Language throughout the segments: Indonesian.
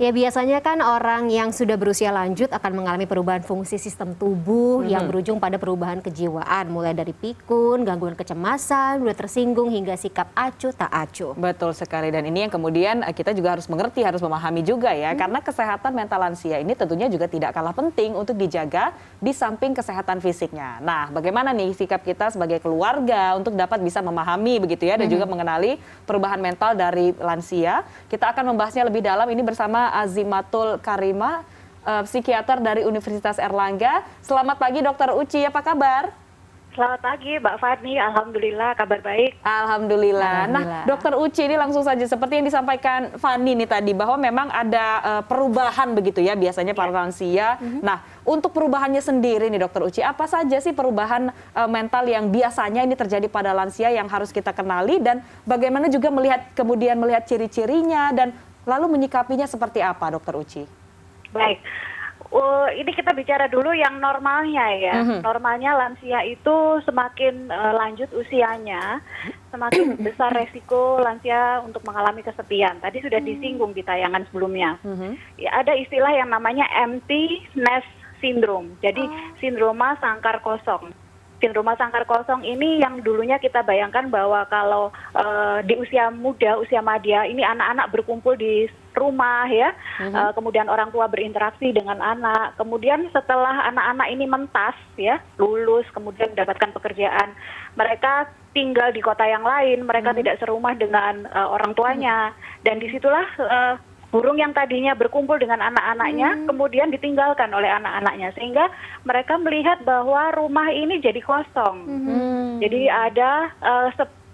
Ya biasanya kan orang yang sudah berusia lanjut akan mengalami perubahan fungsi sistem tubuh hmm. yang berujung pada perubahan kejiwaan mulai dari pikun, gangguan kecemasan, mudah tersinggung hingga sikap acuh tak acuh. Betul sekali dan ini yang kemudian eh, kita juga harus mengerti, harus memahami juga ya hmm. karena kesehatan mental lansia ini tentunya juga tidak kalah penting untuk dijaga di samping kesehatan fisiknya. Nah, bagaimana nih sikap kita sebagai keluarga untuk dapat bisa memahami begitu ya dan hmm. juga mengenali perubahan mental dari lansia. Kita akan membahasnya lebih dalam ini bersama Azimatul Karima, uh, psikiater dari Universitas Erlangga. Selamat pagi Dokter Uci, apa kabar? Selamat pagi Mbak Fadni, Alhamdulillah kabar baik. Alhamdulillah. Nah Dokter Uci ini langsung saja seperti yang disampaikan Fani nih tadi bahwa memang ada uh, perubahan begitu ya biasanya para iya. lansia. Mm -hmm. Nah untuk perubahannya sendiri nih Dokter Uci, apa saja sih perubahan uh, mental yang biasanya ini terjadi pada lansia yang harus kita kenali dan bagaimana juga melihat kemudian melihat ciri-cirinya dan Lalu menyikapinya seperti apa, Dokter Uci? Baik, uh, ini kita bicara dulu yang normalnya ya. Mm -hmm. Normalnya lansia itu semakin uh, lanjut usianya, semakin besar resiko lansia untuk mengalami kesepian. Tadi sudah disinggung di tayangan sebelumnya. Mm -hmm. ya, ada istilah yang namanya empty nest syndrome. Jadi oh. sindroma sangkar kosong sindroma sangkar kosong ini yang dulunya kita bayangkan bahwa kalau uh, di usia muda, usia madya ini anak-anak berkumpul di rumah ya, uh-huh. uh, kemudian orang tua berinteraksi dengan anak, kemudian setelah anak-anak ini mentas ya, lulus, kemudian mendapatkan pekerjaan, mereka tinggal di kota yang lain, mereka uh-huh. tidak serumah dengan uh, orang tuanya, uh-huh. dan di situlah uh, burung yang tadinya berkumpul dengan anak-anaknya hmm. kemudian ditinggalkan oleh anak-anaknya sehingga mereka melihat bahwa rumah ini jadi kosong. Hmm. Jadi ada uh,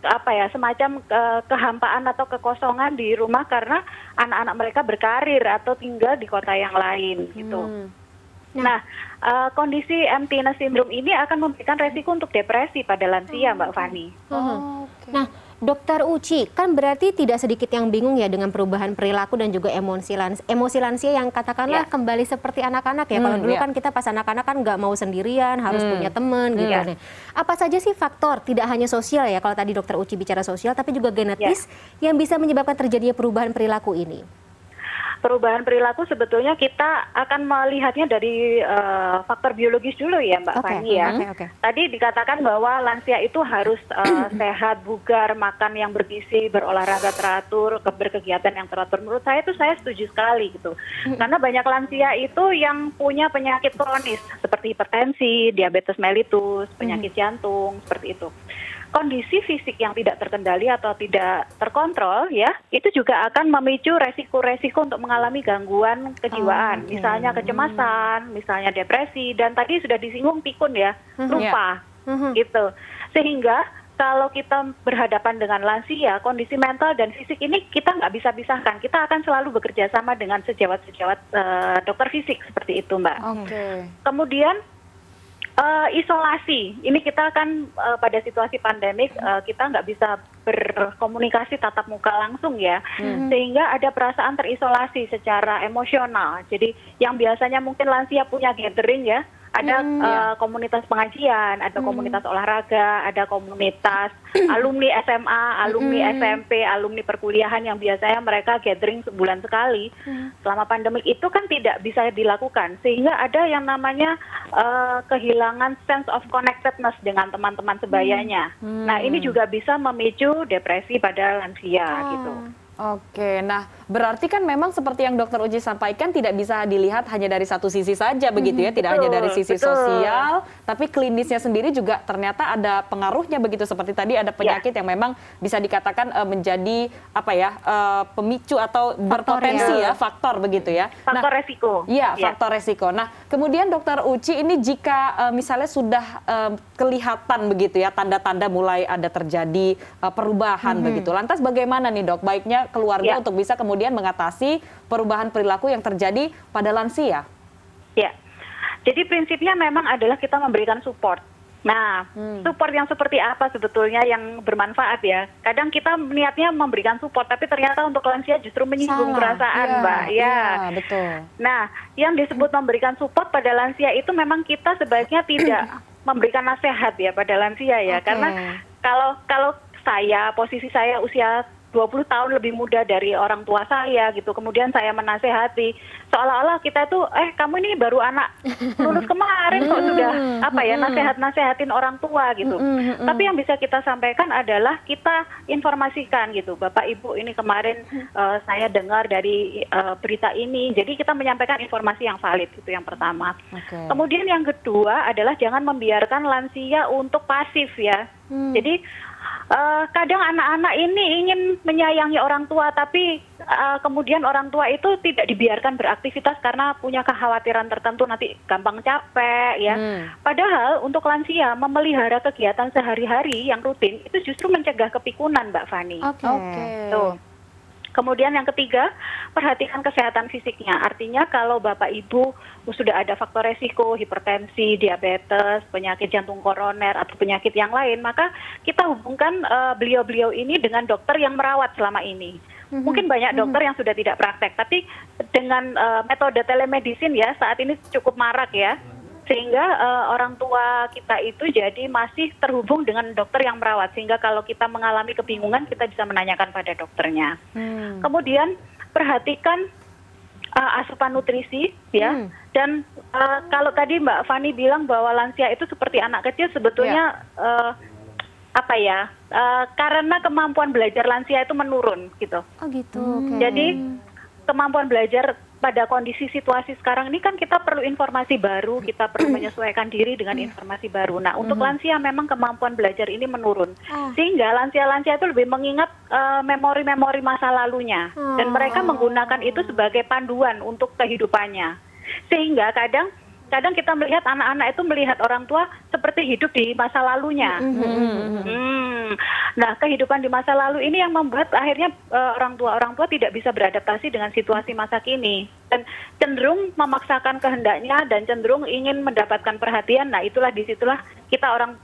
apa ya semacam uh, kehampaan atau kekosongan di rumah karena anak-anak mereka berkarir atau tinggal di kota yang lain gitu. Hmm. Nah, nah uh, kondisi emptiness syndrome ini akan memberikan resiko untuk depresi pada lansia, Mbak Fani. Oh, okay. Nah, Dokter Uci, kan berarti tidak sedikit yang bingung ya dengan perubahan perilaku dan juga emosi lansia, emosi lansia yang katakanlah ya. kembali seperti anak-anak ya. Hmm, Kalau dulu ya. kan kita pas anak-anak kan nggak mau sendirian, harus hmm. punya teman gitu ya. Nah, apa saja sih faktor, tidak hanya sosial ya, kalau tadi Dokter Uci bicara sosial, tapi juga genetis ya. yang bisa menyebabkan terjadinya perubahan perilaku ini? Perubahan perilaku sebetulnya kita akan melihatnya dari uh, faktor biologis dulu ya Mbak okay. Fani ya. Okay, okay. Tadi dikatakan bahwa lansia itu harus uh, sehat, bugar, makan yang bergizi, berolahraga teratur, berkegiatan yang teratur. Menurut saya itu saya setuju sekali gitu. Karena banyak lansia itu yang punya penyakit kronis seperti hipertensi, diabetes mellitus, penyakit jantung, seperti itu kondisi fisik yang tidak terkendali atau tidak terkontrol ya itu juga akan memicu resiko-resiko untuk mengalami gangguan kejiwaan, oh, okay. misalnya kecemasan, misalnya depresi dan tadi sudah disinggung pikun ya, lupa yeah. gitu. Sehingga kalau kita berhadapan dengan lansia, kondisi mental dan fisik ini kita nggak bisa pisahkan. Kita akan selalu bekerja sama dengan sejawat-sejawat uh, dokter fisik seperti itu, Mbak. Okay. Kemudian Uh, isolasi, ini kita kan uh, pada situasi pandemik uh, kita nggak bisa berkomunikasi tatap muka langsung ya, hmm. sehingga ada perasaan terisolasi secara emosional. Jadi yang biasanya mungkin lansia punya gathering ya, ada hmm, uh, komunitas pengajian, ada hmm. komunitas olahraga, ada komunitas alumni SMA, alumni hmm. SMP, alumni perkuliahan yang biasanya mereka gathering sebulan sekali. Hmm. Selama pandemik itu kan tidak bisa dilakukan, sehingga ada yang namanya uh, kehilangan sense of connectedness dengan teman-teman sebayanya. Hmm. Nah, ini juga bisa memicu depresi pada lansia oh. gitu. Oke, nah berarti kan memang seperti yang Dokter Uji sampaikan tidak bisa dilihat hanya dari satu sisi saja begitu ya, tidak betul, hanya dari sisi betul. sosial, tapi klinisnya sendiri juga ternyata ada pengaruhnya begitu seperti tadi ada ya. penyakit ya. yang memang bisa dikatakan uh, menjadi apa ya uh, pemicu atau faktor berpotensi ya. ya faktor begitu ya. Faktor nah, resiko. Iya, ya. faktor resiko. Nah, kemudian Dokter Uci ini jika uh, misalnya sudah uh, kelihatan begitu ya tanda-tanda mulai ada terjadi uh, perubahan hmm. begitu, lantas bagaimana nih dok? Baiknya keluarga ya. untuk bisa kemudian mengatasi perubahan perilaku yang terjadi pada lansia? Ya, jadi prinsipnya memang adalah kita memberikan support. Nah, hmm. support yang seperti apa sebetulnya yang bermanfaat ya? Kadang kita niatnya memberikan support, tapi ternyata untuk lansia justru menyinggung Salah. perasaan, ya, Mbak. Ya. ya, betul. Nah, yang disebut memberikan support pada lansia itu memang kita sebaiknya tidak memberikan nasihat ya pada lansia ya, okay. karena kalau kalau saya posisi saya usia 20 tahun lebih muda dari orang tua saya gitu. Kemudian saya menasehati seolah-olah kita itu eh kamu ini baru anak lulus kemarin kok sudah apa ya nasehat-nasehatin orang tua gitu. Tapi yang bisa kita sampaikan adalah kita informasikan gitu. Bapak Ibu ini kemarin uh, saya dengar dari uh, berita ini. Jadi kita menyampaikan informasi yang valid itu yang pertama. Okay. Kemudian yang kedua adalah jangan membiarkan lansia untuk pasif ya. Hmm. Jadi uh, kadang anak-anak ini ingin menyayangi orang tua, tapi uh, kemudian orang tua itu tidak dibiarkan beraktivitas karena punya kekhawatiran tertentu nanti gampang capek ya. Hmm. Padahal untuk lansia memelihara kegiatan sehari-hari yang rutin itu justru mencegah kepikunan, Mbak Fani. Oke. Okay. Okay. Kemudian yang ketiga, perhatikan kesehatan fisiknya. Artinya kalau Bapak Ibu sudah ada faktor resiko, hipertensi, diabetes, penyakit jantung koroner atau penyakit yang lain, maka kita hubungkan eh, beliau-beliau uh, ini dengan dokter yang merawat selama ini. Mm-hmm. Mungkin banyak mhm. dokter yang sudah tidak praktek, tapi dengan uh, metode telemedicine ya saat ini cukup marak ya sehingga uh, orang tua kita itu jadi masih terhubung dengan dokter yang merawat sehingga kalau kita mengalami kebingungan kita bisa menanyakan pada dokternya. Hmm. Kemudian perhatikan uh, asupan nutrisi ya hmm. dan uh, kalau tadi Mbak Fani bilang bahwa lansia itu seperti anak kecil sebetulnya yeah. uh, apa ya uh, karena kemampuan belajar lansia itu menurun gitu. Oh gitu. Hmm. Okay. Jadi kemampuan belajar pada kondisi situasi sekarang ini kan kita perlu informasi baru, kita perlu menyesuaikan diri dengan informasi baru. Nah, untuk lansia memang kemampuan belajar ini menurun, ah. sehingga lansia-lansia itu lebih mengingat uh, memori-memori masa lalunya, dan mereka ah. menggunakan itu sebagai panduan untuk kehidupannya. Sehingga kadang kadang kita melihat anak-anak itu melihat orang tua seperti hidup di masa lalunya. Mm-hmm. Hmm. Nah, kehidupan di masa lalu ini yang membuat akhirnya uh, orang tua orang tua tidak bisa beradaptasi dengan situasi masa kini dan cenderung memaksakan kehendaknya dan cenderung ingin mendapatkan perhatian. Nah, itulah di situlah kita orang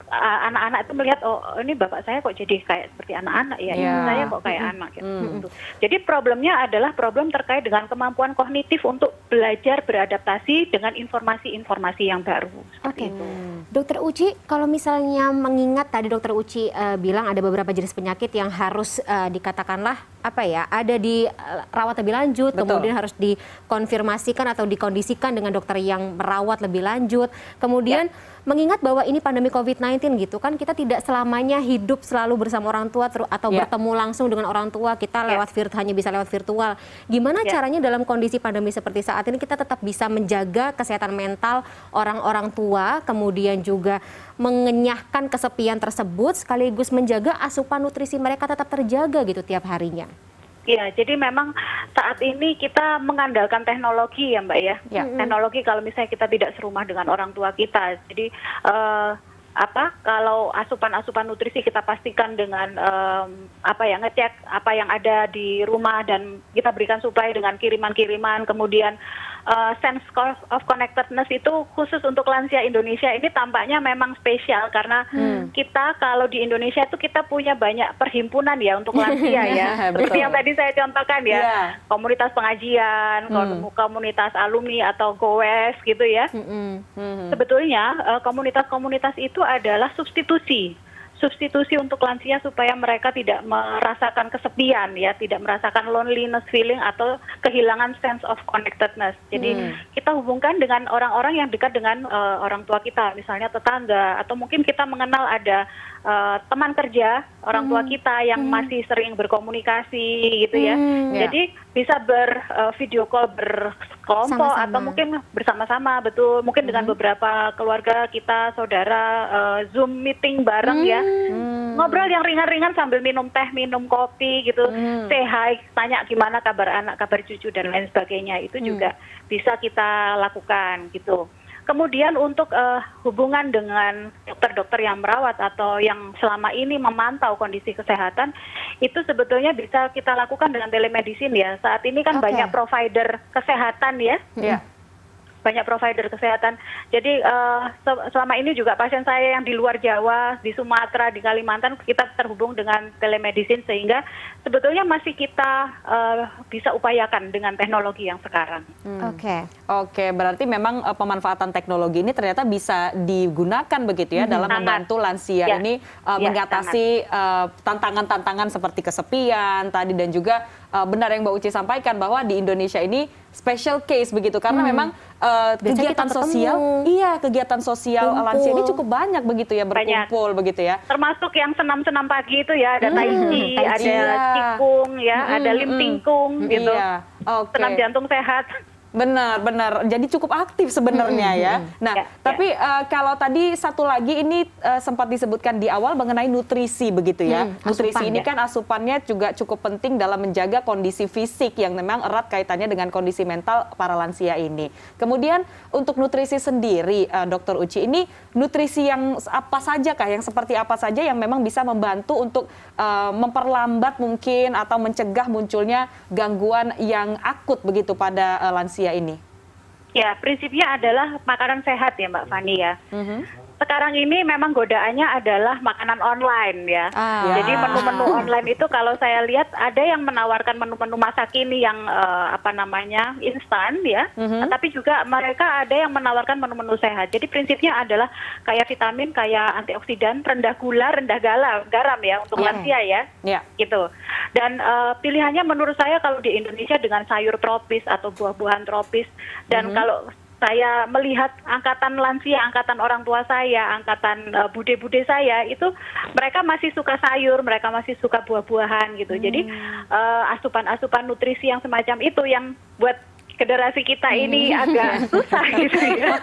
anak-anak itu melihat oh ini bapak saya kok jadi kayak seperti anak-anak ya, yeah. saya kok kayak mm-hmm. anak gitu. Mm. Jadi problemnya adalah problem terkait dengan kemampuan kognitif untuk belajar beradaptasi dengan informasi-informasi yang baru. Oke, okay. Dokter Uci, kalau misalnya mengingat tadi Dokter Uci uh, bilang ada beberapa jenis penyakit yang harus uh, dikatakanlah apa ya ada di uh, rawat lebih lanjut, Betul. kemudian harus dikonfirmasikan atau dikondisikan dengan dokter yang merawat lebih lanjut, kemudian ya mengingat bahwa ini pandemi COVID-19 gitu kan kita tidak selamanya hidup selalu bersama orang tua atau yeah. bertemu langsung dengan orang tua kita yeah. lewat virtual hanya bisa lewat virtual. Gimana yeah. caranya dalam kondisi pandemi seperti saat ini kita tetap bisa menjaga kesehatan mental orang-orang tua kemudian juga mengenyahkan kesepian tersebut sekaligus menjaga asupan nutrisi mereka tetap terjaga gitu tiap harinya. Ya, jadi memang saat ini kita mengandalkan teknologi ya Mbak ya. ya. Teknologi kalau misalnya kita tidak serumah dengan orang tua kita. Jadi uh, apa kalau asupan-asupan nutrisi kita pastikan dengan um, apa ya ngecek apa yang ada di rumah dan kita berikan supply dengan kiriman-kiriman kemudian uh, sense of connectedness itu khusus untuk lansia Indonesia ini tampaknya memang spesial karena hmm. kita kalau di Indonesia itu kita punya banyak perhimpunan ya untuk lansia ya. Seperti yang tadi saya contohkan ya, yeah. komunitas pengajian, hmm. komunitas alumni atau goes gitu ya. Hmm. Hmm. Sebetulnya uh, komunitas-komunitas itu adalah substitusi substitusi untuk lansia supaya mereka tidak merasakan kesepian ya, tidak merasakan loneliness feeling atau kehilangan sense of connectedness. Jadi hmm. kita hubungkan dengan orang-orang yang dekat dengan uh, orang tua kita, misalnya tetangga atau mungkin kita mengenal ada uh, teman kerja orang tua hmm. kita yang hmm. masih sering berkomunikasi gitu ya. Hmm. Jadi bisa ber uh, video call berkelompok Sama-sama. atau mungkin bersama-sama betul. Mungkin hmm. dengan beberapa keluarga kita saudara uh, Zoom meeting bareng ya. hmm. ya. Ngobrol yang ringan-ringan sambil minum teh, minum kopi gitu. Hmm. Say hi, tanya gimana kabar anak, kabar cucu dan lain sebagainya. Itu hmm. juga bisa kita lakukan gitu. Kemudian untuk uh, hubungan dengan dokter-dokter yang merawat atau yang selama ini memantau kondisi kesehatan itu sebetulnya bisa kita lakukan dengan telemedicine ya. Saat ini kan okay. banyak provider kesehatan ya. Banyak provider kesehatan. Jadi uh, selama ini juga pasien saya yang di luar Jawa, di Sumatera, di Kalimantan kita terhubung dengan telemedicine sehingga sebetulnya masih kita uh, bisa upayakan dengan teknologi yang sekarang. Oke, hmm. oke, okay. okay, berarti memang uh, pemanfaatan teknologi ini ternyata bisa digunakan begitu ya hmm. dalam sangat. membantu lansia ya. ini uh, ya, mengatasi tantangan-tantangan uh, seperti kesepian tadi dan juga uh, benar yang Mbak Uci sampaikan bahwa di Indonesia ini special case begitu karena hmm. memang uh, kegiatan sosial iya kegiatan sosial Kumpul. lansia ini cukup banyak begitu ya berkumpul banyak. begitu ya termasuk yang senam-senam pagi itu ya ada hmm. tai chi ada iya. cikung ya hmm. ada lim tingkung hmm. gitu iya. okay. senam jantung sehat Benar, benar. Jadi cukup aktif sebenarnya hmm, ya. Nah, ya, tapi ya. Uh, kalau tadi satu lagi ini uh, sempat disebutkan di awal mengenai nutrisi begitu ya. Hmm, nutrisi ini ya. kan asupannya juga cukup penting dalam menjaga kondisi fisik yang memang erat kaitannya dengan kondisi mental para lansia ini. Kemudian untuk nutrisi sendiri, uh, Dokter Uci, ini nutrisi yang apa saja kah, yang seperti apa saja yang memang bisa membantu untuk uh, memperlambat mungkin atau mencegah munculnya gangguan yang akut begitu pada uh, lansia lansia ini? Ya, prinsipnya adalah makanan sehat ya Mbak Fani ya. Mm -hmm sekarang ini memang godaannya adalah makanan online ya. Ah. Jadi menu-menu online itu kalau saya lihat ada yang menawarkan menu-menu masa kini yang uh, apa namanya instan ya, mm-hmm. tapi juga mereka ada yang menawarkan menu-menu sehat. Jadi prinsipnya adalah kayak vitamin, kayak antioksidan, rendah gula, rendah garam, garam ya untuk yeah. lansia ya, yeah. gitu. Dan uh, pilihannya menurut saya kalau di Indonesia dengan sayur tropis atau buah-buahan tropis dan mm-hmm. kalau saya melihat angkatan lansia, angkatan orang tua saya, angkatan uh, bude-bude saya itu mereka masih suka sayur, mereka masih suka buah-buahan gitu. Hmm. Jadi uh, asupan-asupan nutrisi yang semacam itu yang buat generasi kita ini hmm. agak susah gitu ya.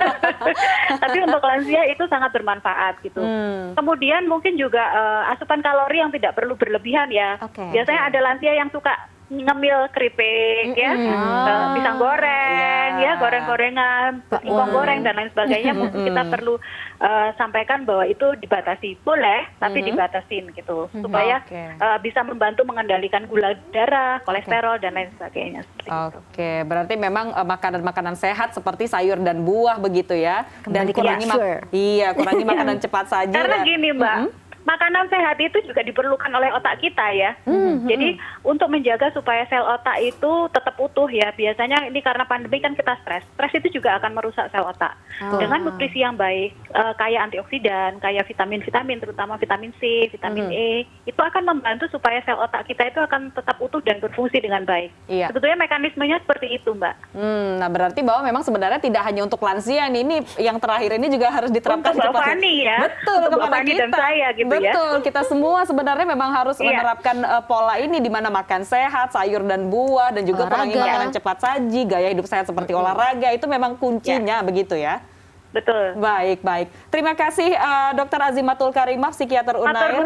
Tapi untuk lansia itu sangat bermanfaat gitu. Hmm. Kemudian mungkin juga uh, asupan kalori yang tidak perlu berlebihan ya. Okay. Biasanya ada lansia yang suka ngemil keripik ya, mm -hmm. pisang goreng yeah. ya, goreng-gorengan, singkong goreng dan lain sebagainya. Mungkin kita perlu uh, sampaikan bahwa itu dibatasi, boleh tapi mm -hmm. dibatasin gitu, supaya okay. uh, bisa membantu mengendalikan gula darah, kolesterol okay. dan lain sebagainya. Oke, okay. berarti memang makanan-makanan uh, sehat seperti sayur dan buah begitu ya, Kembali dan kurangi ya, sure. iya kurangi makanan cepat saja. Karena gini mbak. Mm -hmm makanan sehat itu juga diperlukan oleh otak kita ya. Hmm, Jadi hmm. untuk menjaga supaya sel otak itu tetap utuh ya. Biasanya ini karena pandemi kan kita stres. Stres itu juga akan merusak sel otak. Oh. Dengan nutrisi yang baik, uh, kaya antioksidan, kaya vitamin-vitamin, terutama vitamin C, vitamin hmm. E, itu akan membantu supaya sel otak kita itu akan tetap utuh dan berfungsi dengan baik. Iya. Sebetulnya mekanismenya seperti itu, Mbak. Hmm, nah berarti bahwa memang sebenarnya tidak hanya untuk lansia nih, ini yang terakhir ini juga harus diterapkan untuk Mbak Fani ya. Betul, untuk kepada kita. dan saya gitu Ya. Betul, ya. kita semua sebenarnya memang harus iya. menerapkan uh, pola ini di mana makan sehat, sayur dan buah dan juga kurangi makanan cepat saji, gaya hidup sehat seperti hmm. olahraga itu memang kuncinya ya. begitu ya. Betul. Baik, baik. Terima kasih uh, Dr. Azimatul Karimah, psikiater Unair,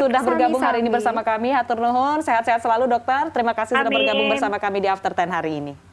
sudah bergabung hari ini bersama kami. Hatur nuhun, sehat-sehat selalu dokter. Terima kasih Amin. sudah bergabung bersama kami di After Ten hari ini.